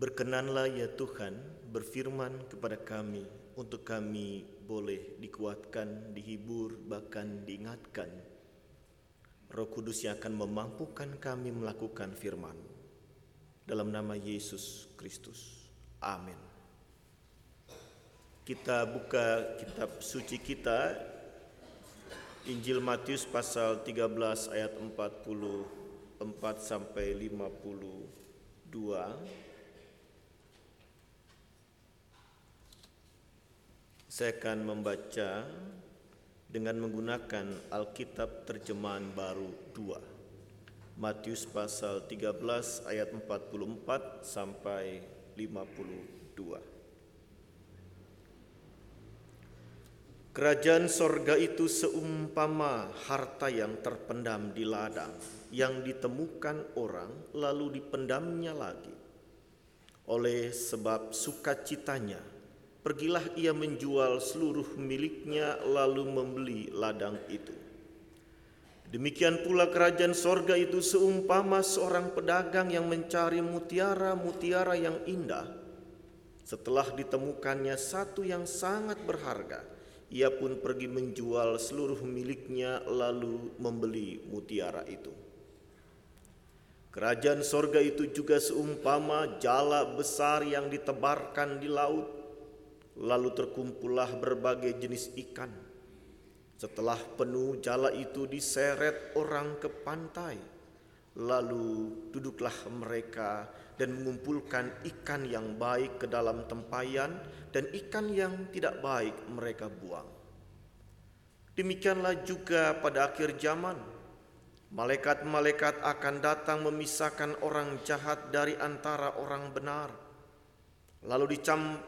Berkenanlah ya Tuhan berfirman kepada kami untuk kami boleh dikuatkan, dihibur, bahkan diingatkan. Roh Kudus yang akan memampukan kami melakukan firman. Dalam nama Yesus Kristus. Amin. Kita buka kitab suci kita Injil Matius pasal 13 ayat 44 sampai 52. Saya akan membaca dengan menggunakan Alkitab terjemahan baru 2. Matius pasal 13 ayat 44 sampai 52. Kerajaan sorga itu seumpama harta yang terpendam di ladang, yang ditemukan orang lalu dipendamnya lagi. Oleh sebab sukacitanya, Pergilah ia menjual seluruh miliknya lalu membeli ladang itu. Demikian pula kerajaan sorga itu seumpama seorang pedagang yang mencari mutiara-mutiara yang indah. Setelah ditemukannya satu yang sangat berharga, ia pun pergi menjual seluruh miliknya lalu membeli mutiara itu. Kerajaan sorga itu juga seumpama jala besar yang ditebarkan di laut Lalu terkumpullah berbagai jenis ikan. Setelah penuh jala itu diseret orang ke pantai. Lalu duduklah mereka dan mengumpulkan ikan yang baik ke dalam tempayan dan ikan yang tidak baik mereka buang. Demikianlah juga pada akhir zaman. Malaikat-malaikat akan datang memisahkan orang jahat dari antara orang benar. Lalu dicam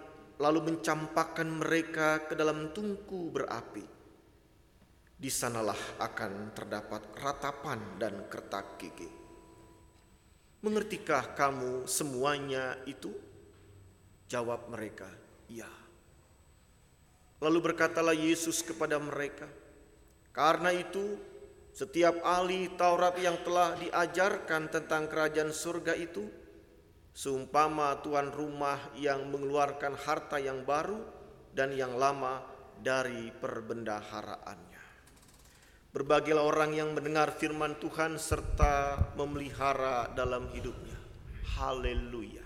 lalu mencampakkan mereka ke dalam tungku berapi. Di sanalah akan terdapat ratapan dan kertak gigi. Mengertikah kamu semuanya itu? Jawab mereka, "Ya." Lalu berkatalah Yesus kepada mereka, "Karena itu, setiap ahli Taurat yang telah diajarkan tentang kerajaan surga itu Seumpama tuan rumah yang mengeluarkan harta yang baru dan yang lama dari perbendaharaannya. Berbagilah orang yang mendengar firman Tuhan serta memelihara dalam hidupnya. Haleluya.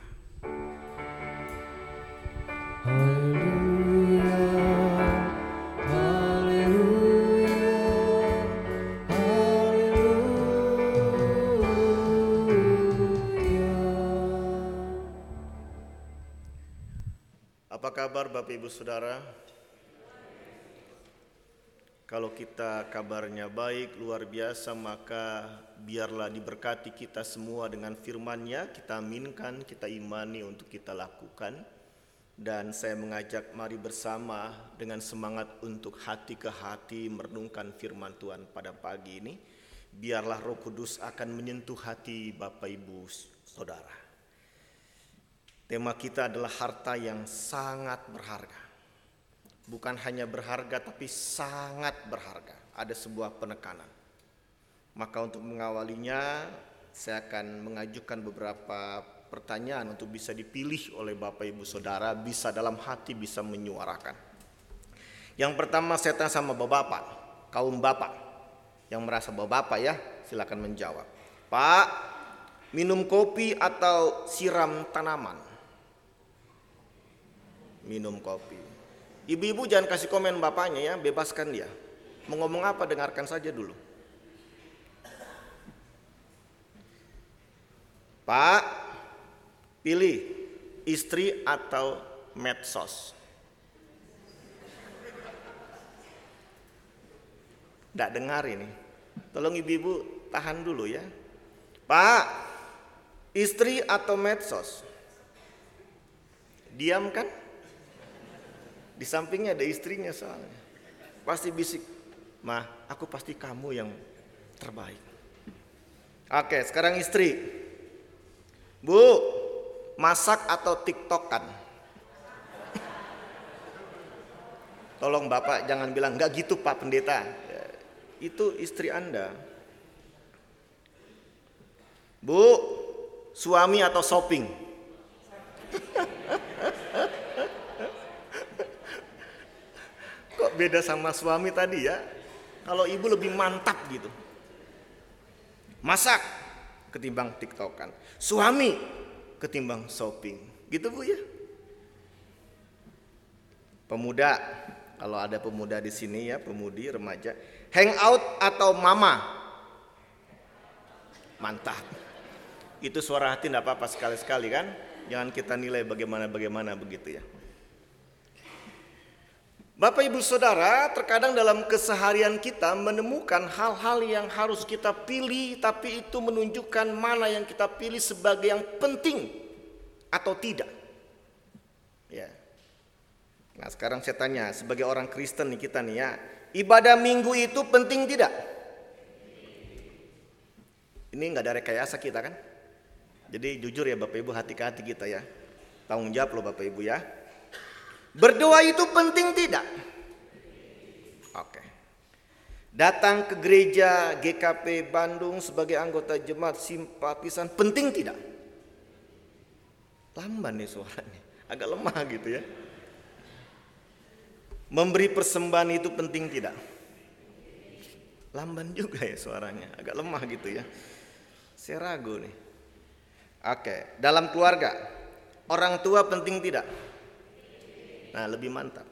Ibu Saudara? Kalau kita kabarnya baik, luar biasa, maka biarlah diberkati kita semua dengan firman-Nya, kita aminkan, kita imani untuk kita lakukan. Dan saya mengajak mari bersama dengan semangat untuk hati ke hati merenungkan firman Tuhan pada pagi ini. Biarlah roh kudus akan menyentuh hati Bapak Ibu Saudara. Tema kita adalah harta yang sangat berharga. Bukan hanya berharga tapi sangat berharga. Ada sebuah penekanan. Maka untuk mengawalinya saya akan mengajukan beberapa pertanyaan untuk bisa dipilih oleh Bapak Ibu Saudara, bisa dalam hati bisa menyuarakan. Yang pertama saya tanya sama Bapak, kaum Bapak yang merasa Bapak ya, silakan menjawab. Pak, minum kopi atau siram tanaman? Minum kopi. Ibu-ibu jangan kasih komen bapaknya ya, bebaskan dia. Mau ngomong apa dengarkan saja dulu. Pak, pilih istri atau medsos. Tidak dengar ini. Tolong ibu-ibu tahan dulu ya. Pak, istri atau medsos? Diam kan? Di sampingnya ada istrinya soalnya. Pasti bisik, "Mah, aku pasti kamu yang terbaik." Oke, sekarang istri. Bu, masak atau TikTok kan? Tolong Bapak jangan bilang nggak gitu Pak Pendeta. Itu istri Anda. Bu, suami atau shopping? beda sama suami tadi ya. Kalau ibu lebih mantap gitu. Masak ketimbang tiktokan. Suami ketimbang shopping. Gitu Bu ya. Pemuda, kalau ada pemuda di sini ya, pemudi, remaja, hangout atau mama. Mantap. Itu suara hati tidak apa-apa sekali-sekali kan? Jangan kita nilai bagaimana-bagaimana begitu ya. Bapak Ibu Saudara, terkadang dalam keseharian kita menemukan hal-hal yang harus kita pilih tapi itu menunjukkan mana yang kita pilih sebagai yang penting atau tidak. Ya. Nah, sekarang saya tanya sebagai orang Kristen nih kita nih ya, ibadah minggu itu penting tidak? Ini nggak ada rekayasa kita kan? Jadi jujur ya Bapak Ibu hati hati kita ya. Tanggung jawab loh Bapak Ibu ya. Berdoa itu penting tidak? Oke. Datang ke gereja GKP Bandung sebagai anggota jemaat simpatisan penting tidak? Lamban nih suaranya, agak lemah gitu ya. Memberi persembahan itu penting tidak? Lamban juga ya suaranya, agak lemah gitu ya. Saya ragu nih. Oke, dalam keluarga, orang tua penting tidak? Nah, lebih mantap.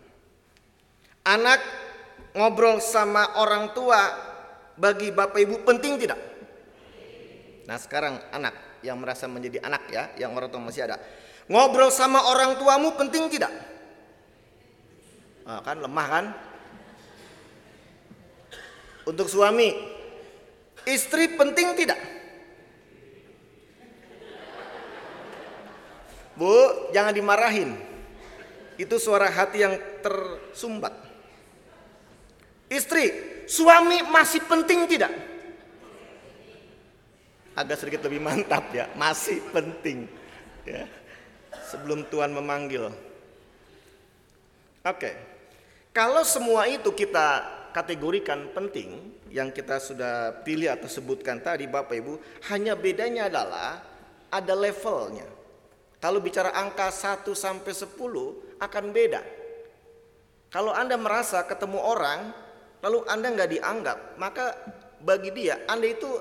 Anak ngobrol sama orang tua bagi Bapak Ibu penting tidak? Nah, sekarang anak yang merasa menjadi anak ya, yang orang tua masih ada. Ngobrol sama orang tuamu penting tidak? Nah, kan lemah kan? Untuk suami, istri penting tidak? Bu, jangan dimarahin. Itu suara hati yang tersumbat. Istri, suami masih penting tidak? Agak sedikit lebih mantap ya, masih penting. Ya. Sebelum Tuhan memanggil. Oke. Kalau semua itu kita kategorikan penting yang kita sudah pilih atau sebutkan tadi Bapak Ibu, hanya bedanya adalah ada levelnya. Kalau bicara angka 1 sampai 10, akan beda. Kalau Anda merasa ketemu orang, lalu Anda nggak dianggap, maka bagi dia Anda itu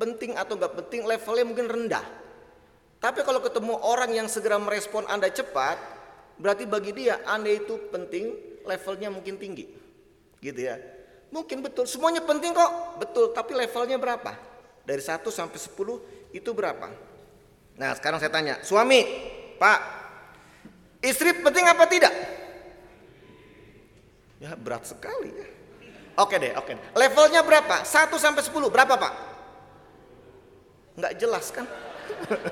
penting atau nggak penting levelnya mungkin rendah. Tapi kalau ketemu orang yang segera merespon Anda cepat, berarti bagi dia Anda itu penting, levelnya mungkin tinggi. Gitu ya. Mungkin betul, semuanya penting kok, betul, tapi levelnya berapa? Dari 1 sampai 10 itu berapa? Nah sekarang saya tanya, suami, Pak, Istri penting apa tidak? Ya berat sekali ya. Oke deh, oke. Levelnya berapa? 1 sampai 10 berapa pak? Enggak jelas kan?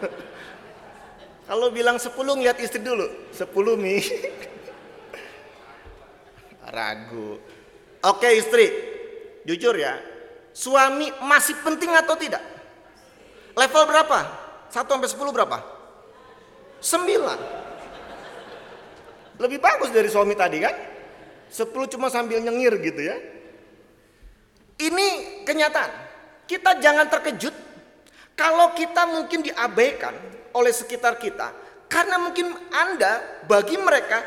Kalau bilang 10 ngeliat istri dulu. 10 mi. Ragu. Oke istri, jujur ya. Suami masih penting atau tidak? Level berapa? 1 sampai 10 berapa? 9. Lebih bagus dari suami tadi kan? Sepuluh cuma sambil nyengir gitu ya. Ini kenyataan. Kita jangan terkejut kalau kita mungkin diabaikan oleh sekitar kita. Karena mungkin Anda bagi mereka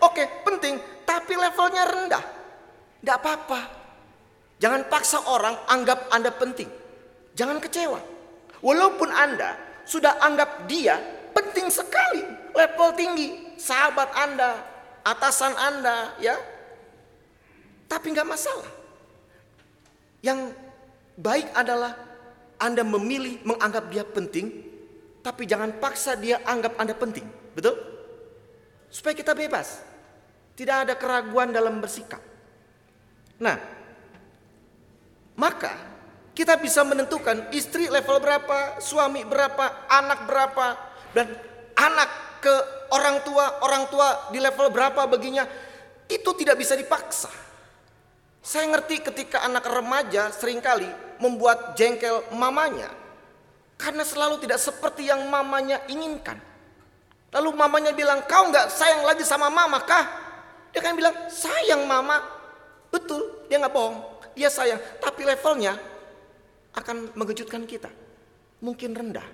oke okay, penting tapi levelnya rendah. Tidak apa-apa. Jangan paksa orang anggap Anda penting. Jangan kecewa. Walaupun Anda sudah anggap dia penting sekali, level tinggi, sahabat Anda, atasan Anda, ya. Tapi nggak masalah. Yang baik adalah Anda memilih menganggap dia penting, tapi jangan paksa dia anggap Anda penting. Betul? Supaya kita bebas. Tidak ada keraguan dalam bersikap. Nah, maka kita bisa menentukan istri level berapa, suami berapa, anak berapa, dan anak ke orang tua, orang tua di level berapa baginya, itu tidak bisa dipaksa. Saya ngerti ketika anak remaja sering kali membuat jengkel mamanya karena selalu tidak seperti yang mamanya inginkan. Lalu mamanya bilang, kau nggak sayang lagi sama mama kah? Dia kan bilang, sayang mama. Betul, dia nggak bohong. Dia sayang, tapi levelnya akan mengejutkan kita. Mungkin rendah.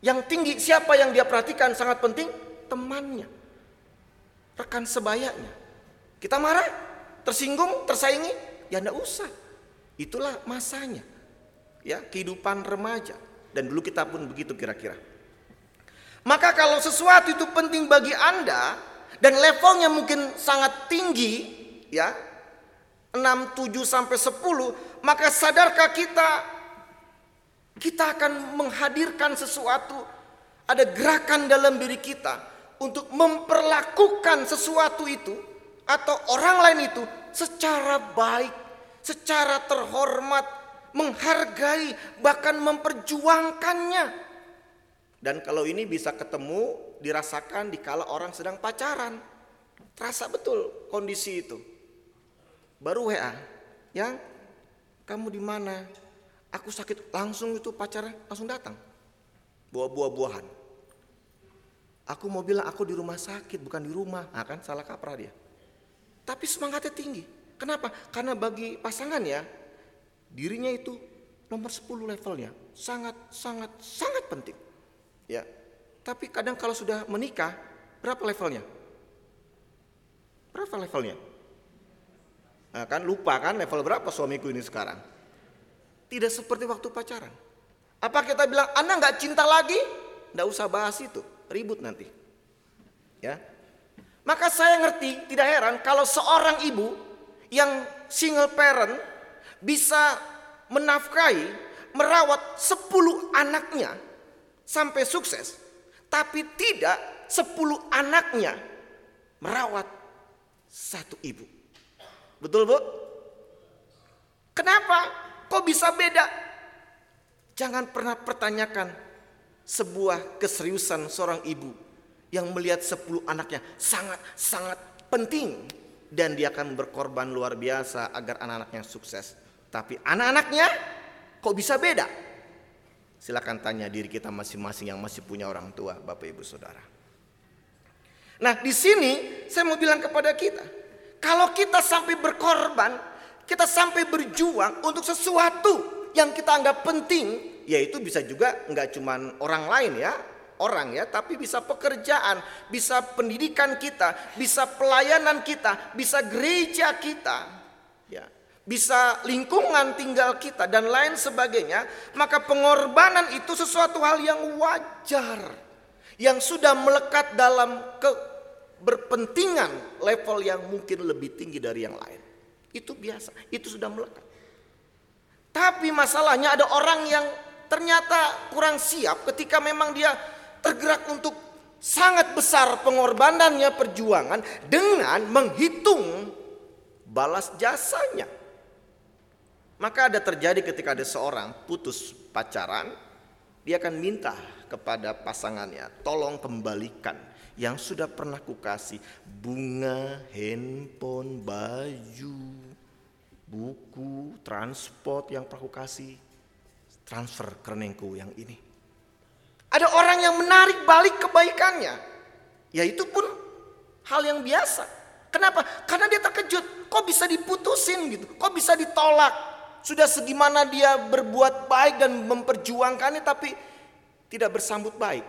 Yang tinggi siapa yang dia perhatikan sangat penting? Temannya. Rekan sebayanya. Kita marah? tersinggung, tersaingi, ya enggak usah. Itulah masanya. Ya, kehidupan remaja. Dan dulu kita pun begitu kira-kira. Maka kalau sesuatu itu penting bagi Anda dan levelnya mungkin sangat tinggi, ya, 6, 7 sampai 10, maka sadarkah kita kita akan menghadirkan sesuatu ada gerakan dalam diri kita untuk memperlakukan sesuatu itu atau orang lain itu secara baik, secara terhormat, menghargai, bahkan memperjuangkannya. Dan kalau ini bisa ketemu, dirasakan di kala orang sedang pacaran. Terasa betul kondisi itu. Baru WA, yang kamu di mana? Aku sakit, langsung itu pacarnya langsung datang. Bawa buah-buahan. Aku mau bilang aku di rumah sakit, bukan di rumah. Nah, kan salah kaprah dia. Tapi semangatnya tinggi. Kenapa? Karena bagi pasangan ya, dirinya itu nomor 10 levelnya. Sangat, sangat, sangat penting. Ya. Tapi kadang kalau sudah menikah, berapa levelnya? Berapa levelnya? Nah, kan lupa kan level berapa suamiku ini sekarang? Tidak seperti waktu pacaran. Apa kita bilang, Anda nggak cinta lagi? Nggak usah bahas itu, ribut nanti. Ya, maka saya ngerti, tidak heran kalau seorang ibu yang single parent bisa menafkahi, merawat 10 anaknya sampai sukses, tapi tidak sepuluh anaknya merawat satu ibu. Betul bu? Kenapa? Kok bisa beda? Jangan pernah pertanyakan sebuah keseriusan seorang ibu yang melihat sepuluh anaknya sangat-sangat penting dan dia akan berkorban luar biasa agar anak-anaknya sukses. Tapi anak-anaknya kok bisa beda? Silakan tanya diri kita masing-masing yang masih punya orang tua, Bapak Ibu Saudara. Nah, di sini saya mau bilang kepada kita, kalau kita sampai berkorban, kita sampai berjuang untuk sesuatu yang kita anggap penting, yaitu bisa juga nggak cuma orang lain ya, orang ya, tapi bisa pekerjaan, bisa pendidikan kita, bisa pelayanan kita, bisa gereja kita. Ya bisa lingkungan tinggal kita dan lain sebagainya, maka pengorbanan itu sesuatu hal yang wajar yang sudah melekat dalam ke berpentingan level yang mungkin lebih tinggi dari yang lain. Itu biasa, itu sudah melekat. Tapi masalahnya ada orang yang ternyata kurang siap ketika memang dia tergerak untuk sangat besar pengorbanannya perjuangan dengan menghitung balas jasanya. Maka ada terjadi ketika ada seorang putus pacaran, dia akan minta kepada pasangannya, tolong kembalikan yang sudah pernah kukasih bunga, handphone, baju, buku, transport yang pernah kukasih, transfer ke rekeningku yang ini. Ada orang yang menarik balik kebaikannya, yaitu pun hal yang biasa. Kenapa? Karena dia terkejut, kok bisa diputusin gitu, kok bisa ditolak. Sudah segimana dia berbuat baik dan memperjuangkannya tapi tidak bersambut baik.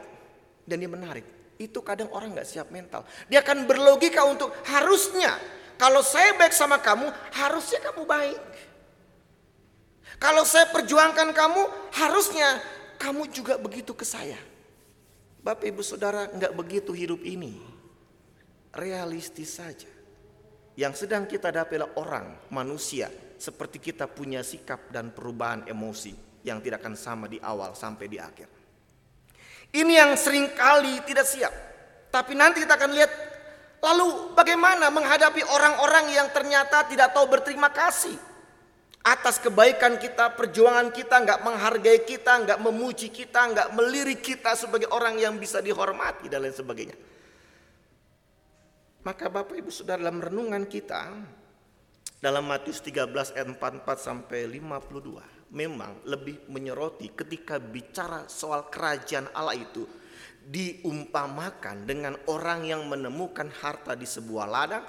Dan dia menarik. Itu kadang orang nggak siap mental. Dia akan berlogika untuk harusnya kalau saya baik sama kamu, harusnya kamu baik. Kalau saya perjuangkan kamu, harusnya kamu juga begitu ke saya. Bapak ibu saudara nggak begitu hidup ini. Realistis saja. Yang sedang kita hadapi adalah orang, manusia seperti kita punya sikap dan perubahan emosi yang tidak akan sama di awal sampai di akhir. Ini yang sering kali tidak siap. Tapi nanti kita akan lihat lalu bagaimana menghadapi orang-orang yang ternyata tidak tahu berterima kasih atas kebaikan kita, perjuangan kita, nggak menghargai kita, nggak memuji kita, nggak melirik kita sebagai orang yang bisa dihormati dan lain sebagainya. Maka Bapak Ibu Saudara dalam renungan kita dalam Matius 13 ayat 44 sampai 52 memang lebih menyoroti ketika bicara soal kerajaan Allah itu diumpamakan dengan orang yang menemukan harta di sebuah ladang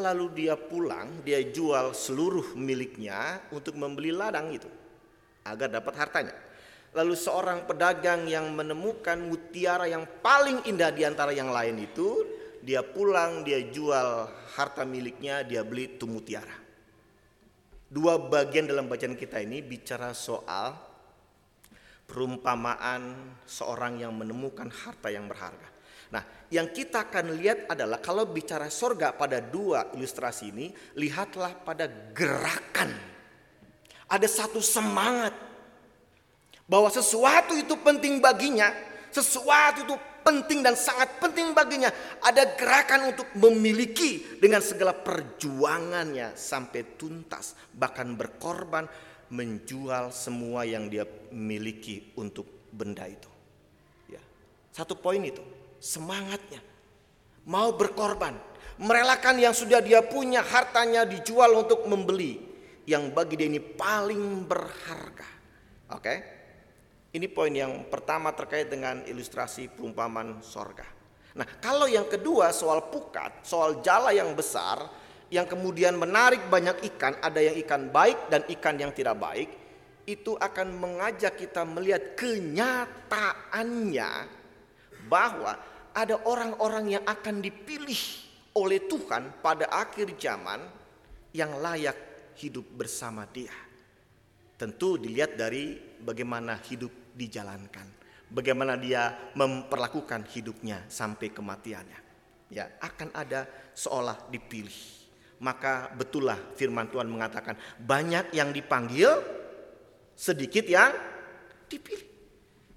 lalu dia pulang dia jual seluruh miliknya untuk membeli ladang itu agar dapat hartanya lalu seorang pedagang yang menemukan mutiara yang paling indah di antara yang lain itu dia pulang, dia jual harta miliknya, dia beli tumutiara. Dua bagian dalam bacaan kita ini bicara soal perumpamaan seorang yang menemukan harta yang berharga. Nah, yang kita akan lihat adalah kalau bicara sorga pada dua ilustrasi ini, lihatlah pada gerakan. Ada satu semangat bahwa sesuatu itu penting baginya, sesuatu itu penting dan sangat penting baginya. Ada gerakan untuk memiliki dengan segala perjuangannya sampai tuntas, bahkan berkorban menjual semua yang dia miliki untuk benda itu. Ya. Satu poin itu semangatnya. Mau berkorban, merelakan yang sudah dia punya, hartanya dijual untuk membeli yang bagi dia ini paling berharga. Oke? Ini poin yang pertama terkait dengan ilustrasi perumpamaan sorga. Nah, kalau yang kedua soal pukat, soal jala yang besar, yang kemudian menarik banyak ikan, ada yang ikan baik dan ikan yang tidak baik, itu akan mengajak kita melihat kenyataannya bahwa ada orang-orang yang akan dipilih oleh Tuhan pada akhir zaman yang layak hidup bersama Dia. Tentu dilihat dari bagaimana hidup dijalankan, bagaimana dia memperlakukan hidupnya sampai kematiannya. Ya, akan ada seolah dipilih. Maka betullah firman Tuhan mengatakan banyak yang dipanggil, sedikit yang dipilih.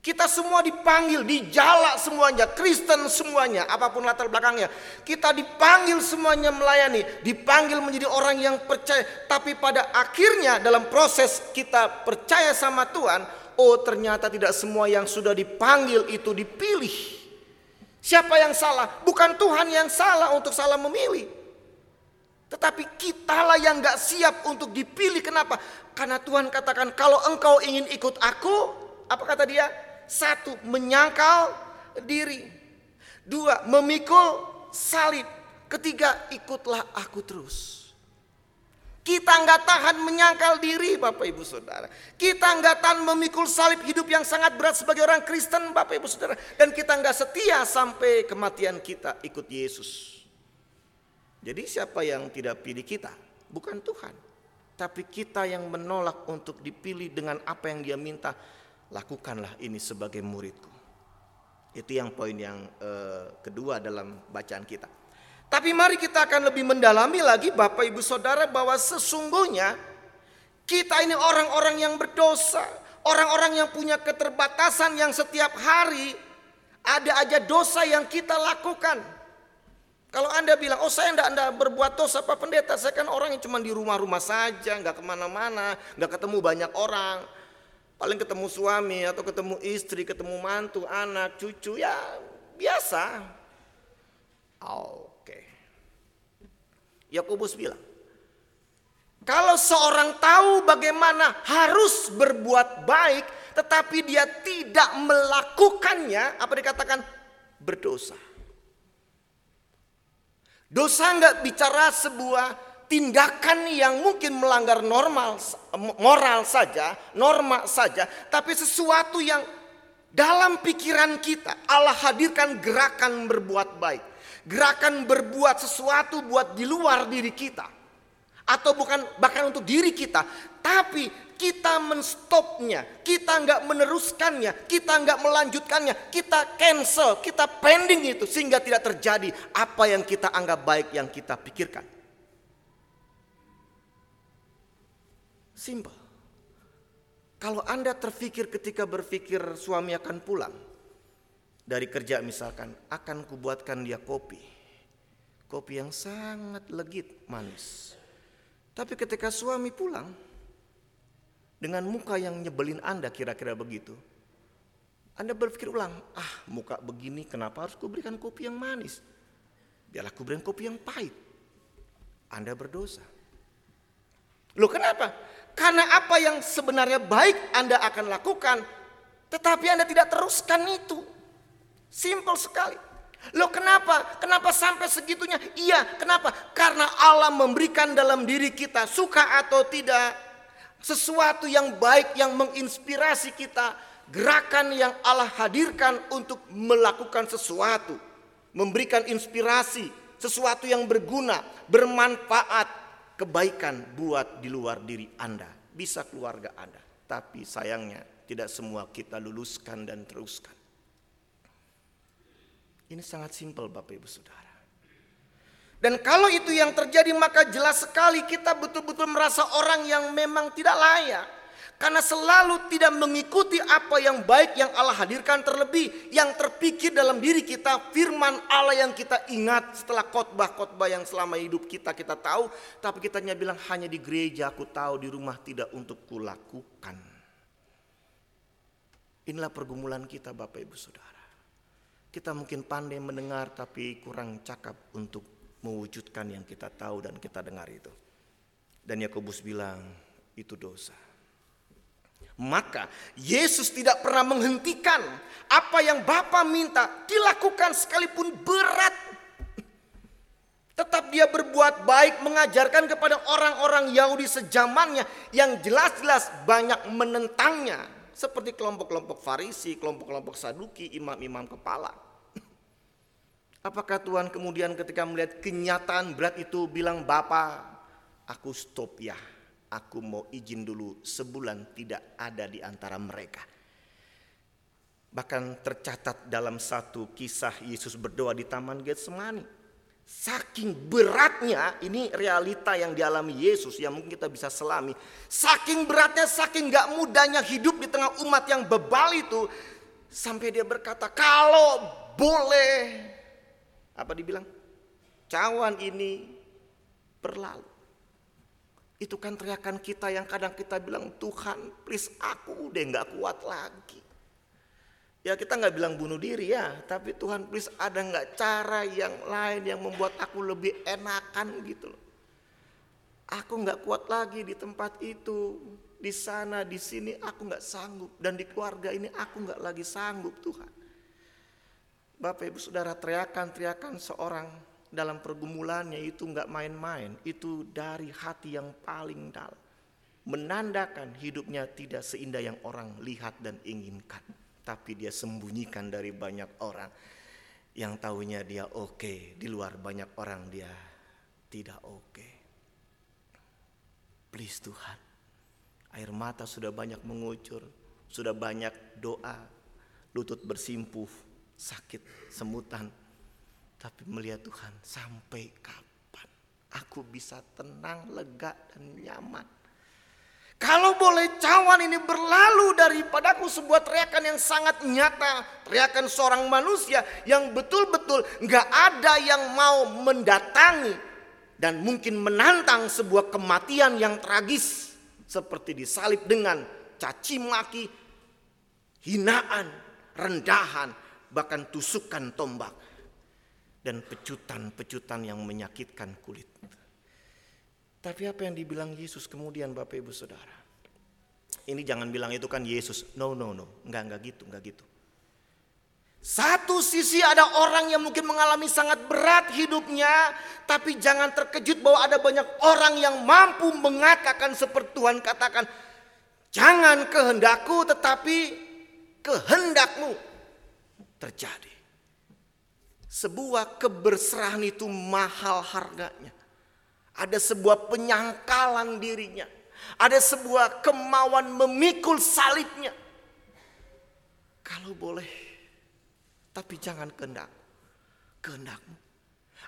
Kita semua dipanggil, dijala semuanya, Kristen semuanya, apa pun latar belakangnya. Kita dipanggil semuanya melayani, dipanggil menjadi orang yang percaya. Tapi pada akhirnya dalam proses kita percaya sama Tuhan, oh ternyata tidak semua yang sudah dipanggil itu dipilih. Siapa yang salah? Bukan Tuhan yang salah untuk salah memilih. Tetapi kitalah yang gak siap untuk dipilih. Kenapa? Karena Tuhan katakan kalau engkau ingin ikut aku, apa kata dia? Satu, menyangkal diri. Dua, memikul salib. Ketiga, ikutlah aku terus. Kita nggak tahan menyangkal diri Bapak Ibu Saudara. Kita nggak tahan memikul salib hidup yang sangat berat sebagai orang Kristen Bapak Ibu Saudara. Dan kita nggak setia sampai kematian kita ikut Yesus. Jadi siapa yang tidak pilih kita? Bukan Tuhan. Tapi kita yang menolak untuk dipilih dengan apa yang dia minta lakukanlah ini sebagai muridku. Itu yang poin yang uh, kedua dalam bacaan kita. Tapi mari kita akan lebih mendalami lagi Bapak Ibu Saudara bahwa sesungguhnya kita ini orang-orang yang berdosa, orang-orang yang punya keterbatasan yang setiap hari ada aja dosa yang kita lakukan. Kalau anda bilang, oh saya enggak, anda berbuat dosa Pak Pendeta, saya kan orang yang cuma di rumah-rumah saja, nggak ke mana-mana, nggak ketemu banyak orang. Paling ketemu suami atau ketemu istri, ketemu mantu, anak, cucu, ya biasa. Oke. Yakobus bilang, kalau seorang tahu bagaimana harus berbuat baik, tetapi dia tidak melakukannya, apa dikatakan? Berdosa. Dosa nggak bicara sebuah tindakan yang mungkin melanggar normal moral saja, norma saja, tapi sesuatu yang dalam pikiran kita Allah hadirkan gerakan berbuat baik. Gerakan berbuat sesuatu buat di luar diri kita. Atau bukan bahkan untuk diri kita. Tapi kita menstopnya, kita nggak meneruskannya, kita nggak melanjutkannya, kita cancel, kita pending itu sehingga tidak terjadi apa yang kita anggap baik yang kita pikirkan. Simpel. Kalau Anda terfikir ketika berpikir suami akan pulang dari kerja misalkan, akan kubuatkan dia kopi. Kopi yang sangat legit, manis. Tapi ketika suami pulang dengan muka yang nyebelin Anda kira-kira begitu. Anda berpikir ulang, ah muka begini kenapa harus kuberikan kopi yang manis? Biarlah kuberikan kopi yang pahit. Anda berdosa. Loh kenapa? Karena apa yang sebenarnya baik Anda akan lakukan, tetapi Anda tidak teruskan itu. Simpel sekali. Loh kenapa? Kenapa sampai segitunya? Iya, kenapa? Karena Allah memberikan dalam diri kita, suka atau tidak, sesuatu yang baik yang menginspirasi kita, gerakan yang Allah hadirkan untuk melakukan sesuatu, memberikan inspirasi, sesuatu yang berguna, bermanfaat, kebaikan buat di luar diri Anda, bisa keluarga Anda. Tapi sayangnya tidak semua kita luluskan dan teruskan. Ini sangat simpel Bapak Ibu Saudara. Dan kalau itu yang terjadi maka jelas sekali kita betul-betul merasa orang yang memang tidak layak. Karena selalu tidak mengikuti apa yang baik yang Allah hadirkan terlebih yang terpikir dalam diri kita firman Allah yang kita ingat setelah khotbah-khotbah yang selama hidup kita kita tahu tapi kita hanya bilang hanya di gereja aku tahu di rumah tidak untuk kulakukan. Inilah pergumulan kita Bapak Ibu Saudara. Kita mungkin pandai mendengar tapi kurang cakap untuk mewujudkan yang kita tahu dan kita dengar itu. Dan Yakobus bilang itu dosa. Maka Yesus tidak pernah menghentikan apa yang Bapa minta dilakukan sekalipun berat. Tetap dia berbuat baik mengajarkan kepada orang-orang Yahudi sejamannya yang jelas-jelas banyak menentangnya. Seperti kelompok-kelompok Farisi, kelompok-kelompok Saduki, imam-imam kepala. Apakah Tuhan kemudian ketika melihat kenyataan berat itu bilang Bapak aku stop ya aku mau izin dulu sebulan tidak ada di antara mereka. Bahkan tercatat dalam satu kisah Yesus berdoa di Taman Getsemani. Saking beratnya, ini realita yang dialami Yesus yang mungkin kita bisa selami. Saking beratnya, saking gak mudahnya hidup di tengah umat yang bebal itu. Sampai dia berkata, kalau boleh, apa dibilang? Cawan ini berlalu. Itu kan teriakan kita yang kadang kita bilang Tuhan please aku udah nggak kuat lagi. Ya kita nggak bilang bunuh diri ya, tapi Tuhan please ada nggak cara yang lain yang membuat aku lebih enakan gitu loh. Aku nggak kuat lagi di tempat itu, di sana, di sini aku nggak sanggup dan di keluarga ini aku nggak lagi sanggup Tuhan. Bapak Ibu Saudara teriakan-teriakan seorang dalam pergumulannya itu nggak main-main, itu dari hati yang paling dalam. Menandakan hidupnya tidak seindah yang orang lihat dan inginkan. Tapi dia sembunyikan dari banyak orang. Yang tahunya dia oke, okay. di luar banyak orang dia tidak oke. Okay. Please Tuhan, air mata sudah banyak mengucur, sudah banyak doa, lutut bersimpuh, sakit, semutan, tapi melihat Tuhan sampai kapan aku bisa tenang, lega dan nyaman. Kalau boleh cawan ini berlalu daripadaku sebuah teriakan yang sangat nyata. Teriakan seorang manusia yang betul-betul nggak ada yang mau mendatangi. Dan mungkin menantang sebuah kematian yang tragis. Seperti disalib dengan caci maki, hinaan, rendahan, bahkan tusukan tombak dan pecutan-pecutan yang menyakitkan kulit. Tapi apa yang dibilang Yesus kemudian Bapak Ibu Saudara? Ini jangan bilang itu kan Yesus. No, no, no. Enggak, enggak gitu, enggak gitu. Satu sisi ada orang yang mungkin mengalami sangat berat hidupnya, tapi jangan terkejut bahwa ada banyak orang yang mampu mengatakan seperti Tuhan katakan, jangan kehendakku tetapi kehendakmu terjadi. Sebuah keberserahan itu mahal harganya. Ada sebuah penyangkalan dirinya. Ada sebuah kemauan memikul salibnya. Kalau boleh, tapi jangan kehendak. Kehendakmu.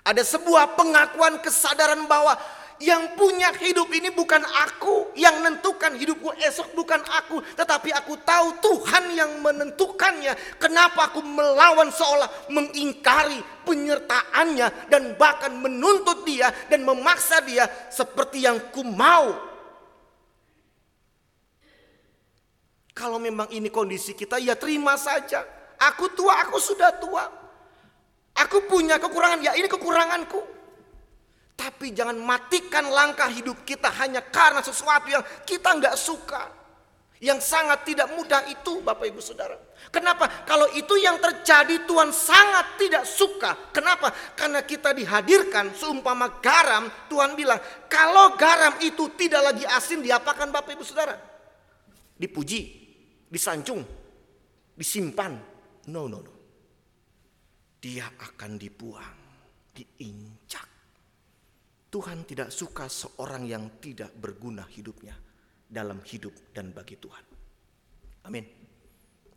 Ada sebuah pengakuan kesadaran bahwa yang punya hidup ini bukan aku, yang menentukan hidupku esok bukan aku, tetapi aku tahu Tuhan yang menentukannya. Kenapa aku melawan seolah mengingkari penyertaannya dan bahkan menuntut dia dan memaksa dia seperti yang ku mau. Kalau memang ini kondisi kita, ya terima saja. Aku tua, aku sudah tua. Aku punya kekurangan, ya ini kekuranganku. Tapi jangan matikan langkah hidup kita hanya karena sesuatu yang kita nggak suka. Yang sangat tidak mudah itu Bapak Ibu Saudara. Kenapa? Kalau itu yang terjadi Tuhan sangat tidak suka. Kenapa? Karena kita dihadirkan seumpama garam. Tuhan bilang kalau garam itu tidak lagi asin diapakan Bapak Ibu Saudara? Dipuji, disanjung, disimpan. No, no, no. dia akan dibuang, diinjak. Tuhan tidak suka seorang yang tidak berguna hidupnya dalam hidup dan bagi Tuhan. Amin.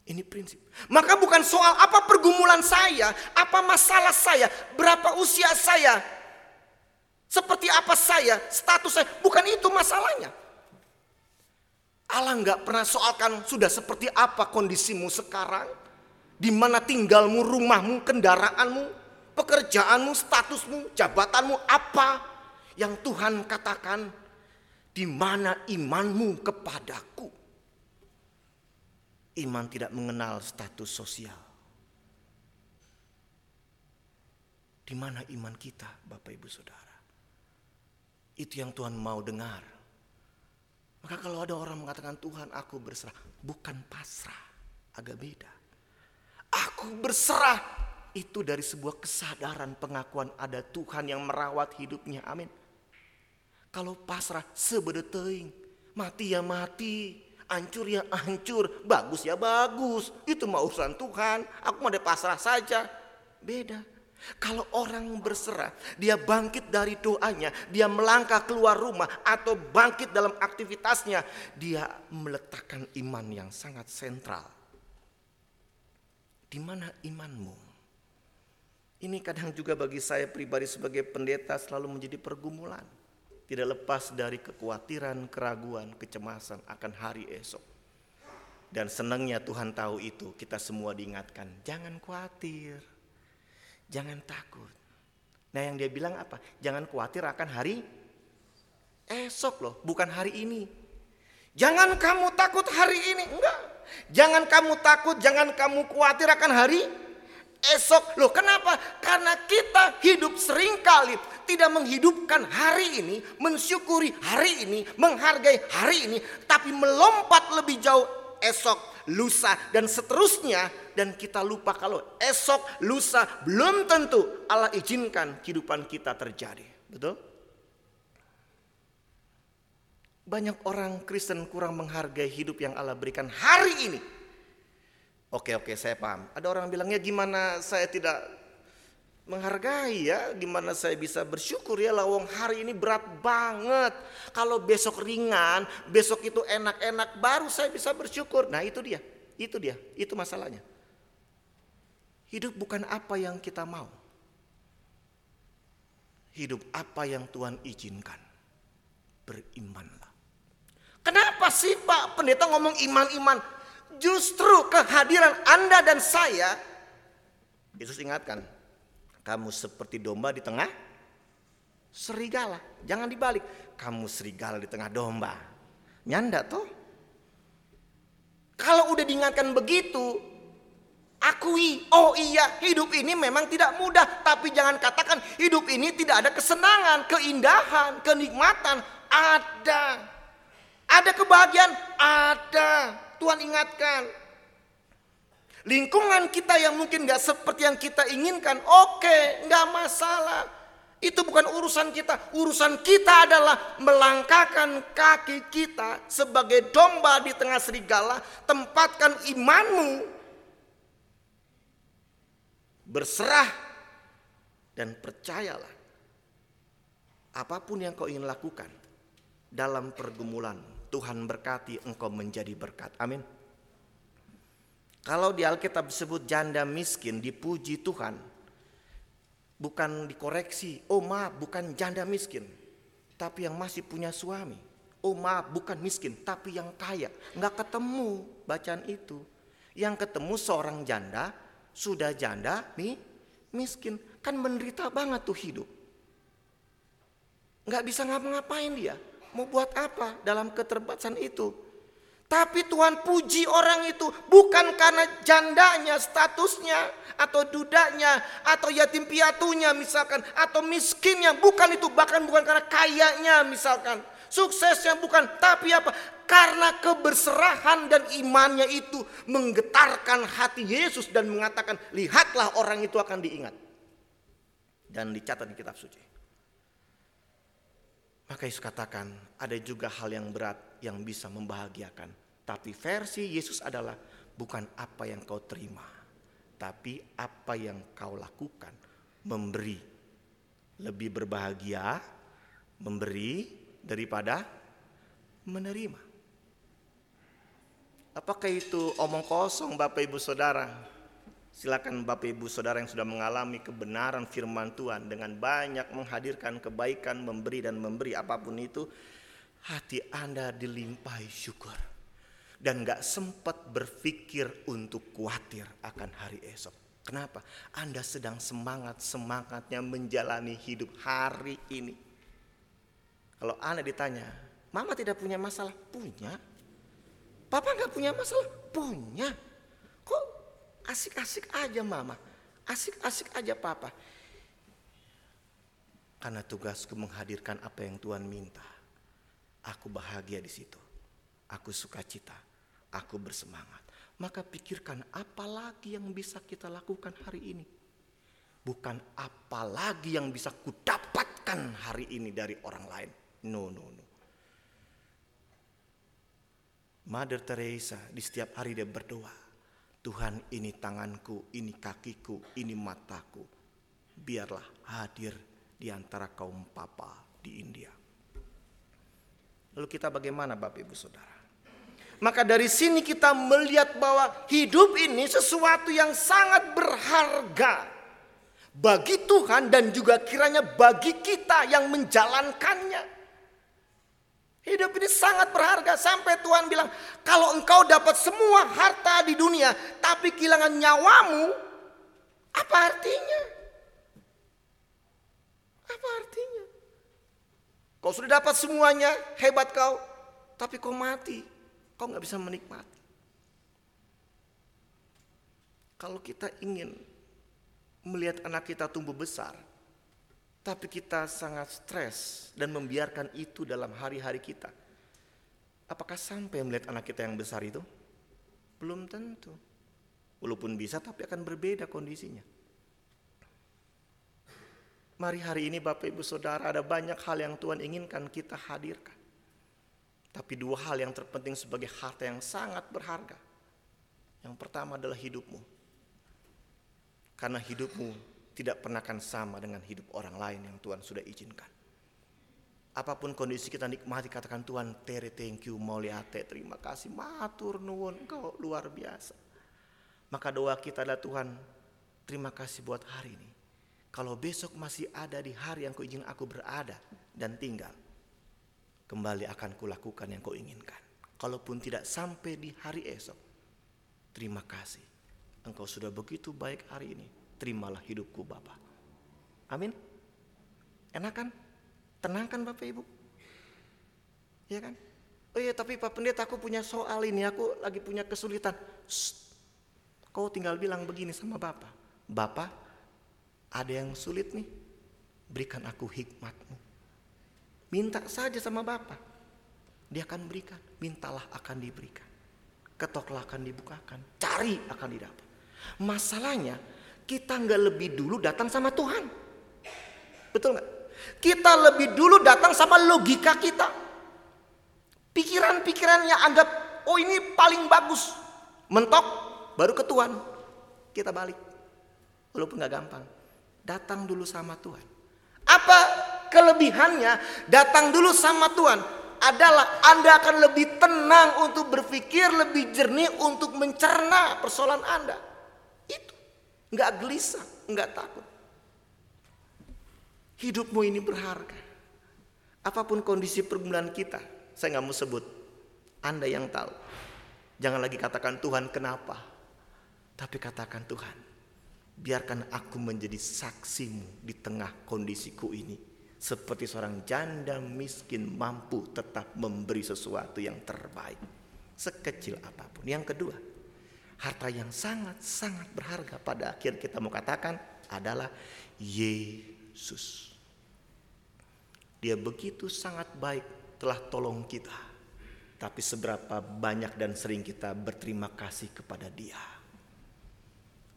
Ini prinsip. Maka bukan soal apa pergumulan saya, apa masalah saya, berapa usia saya, seperti apa saya, status saya. Bukan itu masalahnya. Allah nggak pernah soalkan sudah seperti apa kondisimu sekarang. Di mana tinggalmu, rumahmu, kendaraanmu, pekerjaanmu, statusmu, jabatanmu, apa yang Tuhan katakan di mana imanmu kepadaku. Iman tidak mengenal status sosial. Di mana iman kita, Bapak Ibu Saudara? Itu yang Tuhan mau dengar. Maka kalau ada orang mengatakan Tuhan aku berserah, bukan pasrah, agak beda. Aku berserah itu dari sebuah kesadaran pengakuan ada Tuhan yang merawat hidupnya. Amin. Kalau pasrah sebedeteing, mati ya mati, hancur ya hancur, bagus ya bagus. Itu mau urusan Tuhan. Aku mau pasrah saja. Beda. Kalau orang berserah, dia bangkit dari doanya, dia melangkah keluar rumah atau bangkit dalam aktivitasnya, dia meletakkan iman yang sangat sentral. Di mana imanmu? Ini kadang juga bagi saya pribadi sebagai pendeta selalu menjadi pergumulan. Tidak lepas dari kekhawatiran, keraguan, kecemasan akan hari esok. Dan senangnya Tuhan tahu itu, kita semua diingatkan, jangan khawatir, jangan takut. Nah yang dia bilang apa? Jangan khawatir akan hari esok loh, bukan hari ini. Jangan kamu takut hari ini, enggak. Jangan kamu takut, jangan kamu khawatir akan hari esok. Loh kenapa? Karena kita hidup sering kali tidak menghidupkan hari ini, mensyukuri hari ini, menghargai hari ini, tapi melompat lebih jauh esok, lusa, dan seterusnya. Dan kita lupa kalau esok, lusa belum tentu Allah izinkan kehidupan kita terjadi. Betul? Banyak orang Kristen kurang menghargai hidup yang Allah berikan hari ini Oke oke saya paham. Ada orang bilangnya gimana saya tidak menghargai ya, gimana saya bisa bersyukur ya lawang hari ini berat banget. Kalau besok ringan, besok itu enak-enak, baru saya bisa bersyukur. Nah itu dia, itu dia, itu masalahnya. Hidup bukan apa yang kita mau. Hidup apa yang Tuhan izinkan. Berimanlah. Kenapa sih Pak pendeta ngomong iman-iman? Justru kehadiran Anda dan saya, Yesus ingatkan, kamu seperti domba di tengah serigala. Jangan dibalik, kamu serigala di tengah domba. Nyanda tuh. Kalau udah diingatkan begitu, akui, oh iya hidup ini memang tidak mudah. Tapi jangan katakan hidup ini tidak ada kesenangan, keindahan, kenikmatan. Ada. Ada kebahagiaan? Ada. Tuhan ingatkan. Lingkungan kita yang mungkin gak seperti yang kita inginkan, oke, gak masalah. Itu bukan urusan kita. Urusan kita adalah melangkahkan kaki kita sebagai domba di tengah serigala. Tempatkan imanmu. Berserah dan percayalah. Apa pun yang kau ingin lakukan dalam pergumulan Tuhan berkati engkau menjadi berkat. Amin. Kalau di Alkitab disebut janda miskin dipuji Tuhan. Bukan dikoreksi. Oh maaf bukan janda miskin. Tapi yang masih punya suami. Oh maaf bukan miskin tapi yang kaya. Nggak ketemu bacaan itu. Yang ketemu seorang janda sudah janda nih miskin. Kan menderita banget tuh hidup. Nggak bisa ngapa-ngapain dia. Mau buat apa dalam keterbatasan itu? Tapi Tuhan puji orang itu bukan karena jandanya, statusnya, atau dudanya, atau yatim piatunya misalkan, atau miskinnya, bukan itu, bahkan bukan karena kayanya misalkan. Suksesnya bukan, tapi apa? Karena keberserahan dan imannya itu menggetarkan hati Yesus dan mengatakan, lihatlah orang itu akan diingat. Dan dicatat di kitab suci. Maka Yesus katakan ada juga hal yang berat yang bisa membahagiakan. Tapi versi Yesus adalah bukan apa yang kau terima. Tetapi apa yang kau lakukan memberi lebih berbahagia memberi daripada menerima. Apakah itu omong kosong Bapak Ibu Saudara? Silakan Bapak Ibu Saudara yang sudah mengalami kebenaran firman Tuhan dengan banyak menghadirkan kebaikan, memberi dan memberi apa pun itu, hati Anda dilimpahi syukur dan gak sempat berpikir untuk khawatir akan hari esok. Kenapa? Anda sedang semangat-semangatnya menjalani hidup hari ini. Kalau Anda ditanya, Mama tidak punya masalah? Punya. Papa nggak punya masalah? Punya. Asik-asik aja mama? Asik-asik aja papa. Karena tugasku menghadirkan apa yang Tuhan minta. Aku bahagia di situ. Aku suka cita. Aku bersemangat. Maka pikirkan apa lagi yang bisa kita lakukan hari ini. Bukan apa lagi yang bisa kudapatkan hari ini dari orang lain. No, no, no. Mother Teresa di setiap hari dia berdoa. Tuhan ini tanganku, ini kakiku, ini mataku. Biarlah hadir di antara kaum papa di India. Lalu kita bagaimana Bapak Ibu Saudara? Maka dari sini kita melihat bahwa hidup ini sesuatu yang sangat berharga bagi Tuhan dan juga kiranya bagi kita yang menjalankannya. Hidup ini sangat berharga sampai Tuhan bilang, kalau engkau dapat semua harta di dunia tapi kehilangan nyawamu, apa artinya? Apa artinya? Kau sudah dapat semuanya, hebat kau, tapi kau mati, kau nggak bisa menikmati. Kalau kita ingin melihat anak kita tumbuh besar, tapi kita sangat stres dan membiarkan itu dalam hari-hari kita. Apakah sampai melihat anak kita yang besar itu? Belum tentu. Walaupun bisa tapi akan berbeda kondisinya. Mari hari ini Bapak Ibu Saudara ada banyak hal yang Tuhan inginkan kita hadirkan. Tapi dua hal yang terpenting sebagai harta yang sangat berharga. Yang pertama adalah hidupmu. Karena hidupmu tidak pernah akan sama dengan hidup orang lain yang Tuhan sudah izinkan. Apa pun kondisi kita nikmati katakan Tuhan tere thank you mauliate terima kasih matur nuwun engkau luar biasa. Maka doa kita adalah Tuhan terima kasih buat hari ini. Kalau besok masih ada di hari yang kau izin aku berada dan tinggal. Kembali akan kulakukan yang kau inginkan. Kalaupun tidak sampai di hari esok. Terima kasih. Engkau sudah begitu baik hari ini terimalah hidupku Bapak. Amin. Enak kan? Tenang kan Bapak Ibu? Iya kan? Oh iya tapi Pak Pendeta aku punya soal ini, aku lagi punya kesulitan. Shh. Kau tinggal bilang begini sama Bapak. Bapak, ada yang sulit nih. Berikan aku hikmatmu. Minta saja sama Bapak. Dia akan berikan. Mintalah akan diberikan. Ketoklah akan dibukakan. Cari akan didapat. Masalahnya kita nggak lebih dulu datang sama Tuhan. Betul nggak? Kita lebih dulu datang sama logika kita. Pikiran-pikiran yang anggap, oh ini paling bagus. Mentok, baru ke Tuhan. Kita balik. Walaupun nggak gampang. Datang dulu sama Tuhan. Apa kelebihannya datang dulu sama Tuhan? Adalah Anda akan lebih tenang untuk berpikir, lebih jernih untuk mencerna persoalan Anda nggak gelisah, nggak takut. Hidupmu ini berharga. Apa pun kondisi pergumulan kita, saya nggak mau sebut. Anda yang tahu. Jangan lagi katakan Tuhan kenapa. Tapi katakan Tuhan, biarkan aku menjadi saksimu di tengah kondisiku ini. Seperti seorang janda miskin mampu tetap memberi sesuatu yang terbaik. Sekecil apa pun. Yang kedua, harta yang sangat-sangat berharga pada akhir kita mau katakan adalah Yesus. Dia begitu sangat baik telah tolong kita. Tapi seberapa banyak dan sering kita berterima kasih kepada dia.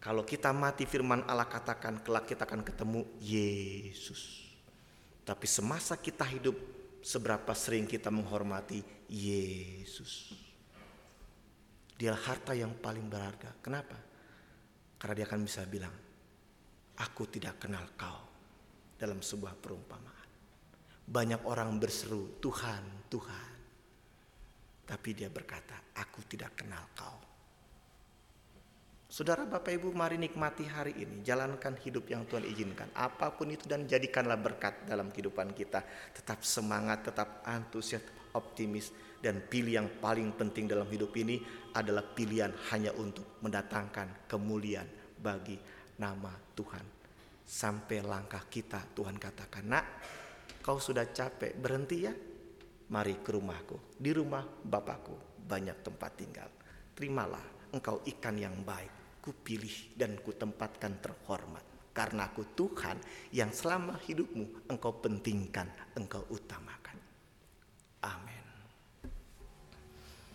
Kalau kita mati firman Allah katakan kelak kita akan ketemu Yesus. Tapi semasa kita hidup seberapa sering kita menghormati Yesus. Dia harta yang paling berharga. Kenapa? Karena dia akan bisa bilang, aku tidak kenal kau dalam sebuah perumpamaan. Banyak orang berseru, Tuhan, Tuhan. Tapi dia berkata, aku tidak kenal kau. Saudara Bapak Ibu mari nikmati hari ini. Jalankan hidup yang Tuhan izinkan. Apa pun itu dan jadikanlah berkat dalam kehidupan kita. Tetap semangat, tetap antusias, optimis. Dan pilih yang paling penting dalam hidup ini adalah pilihan hanya untuk mendatangkan kemuliaan bagi nama Tuhan. Sampai langkah kita Tuhan katakan, nak kau sudah capek berhenti ya? Mari ke rumahku. Di rumah Bapakku banyak tempat tinggal. Terimalah engkau ikan yang baik. Kupilih dan kutempatkan terhormat. Karena aku Tuhan yang selama hidupmu engkau pentingkan, engkau utamakan.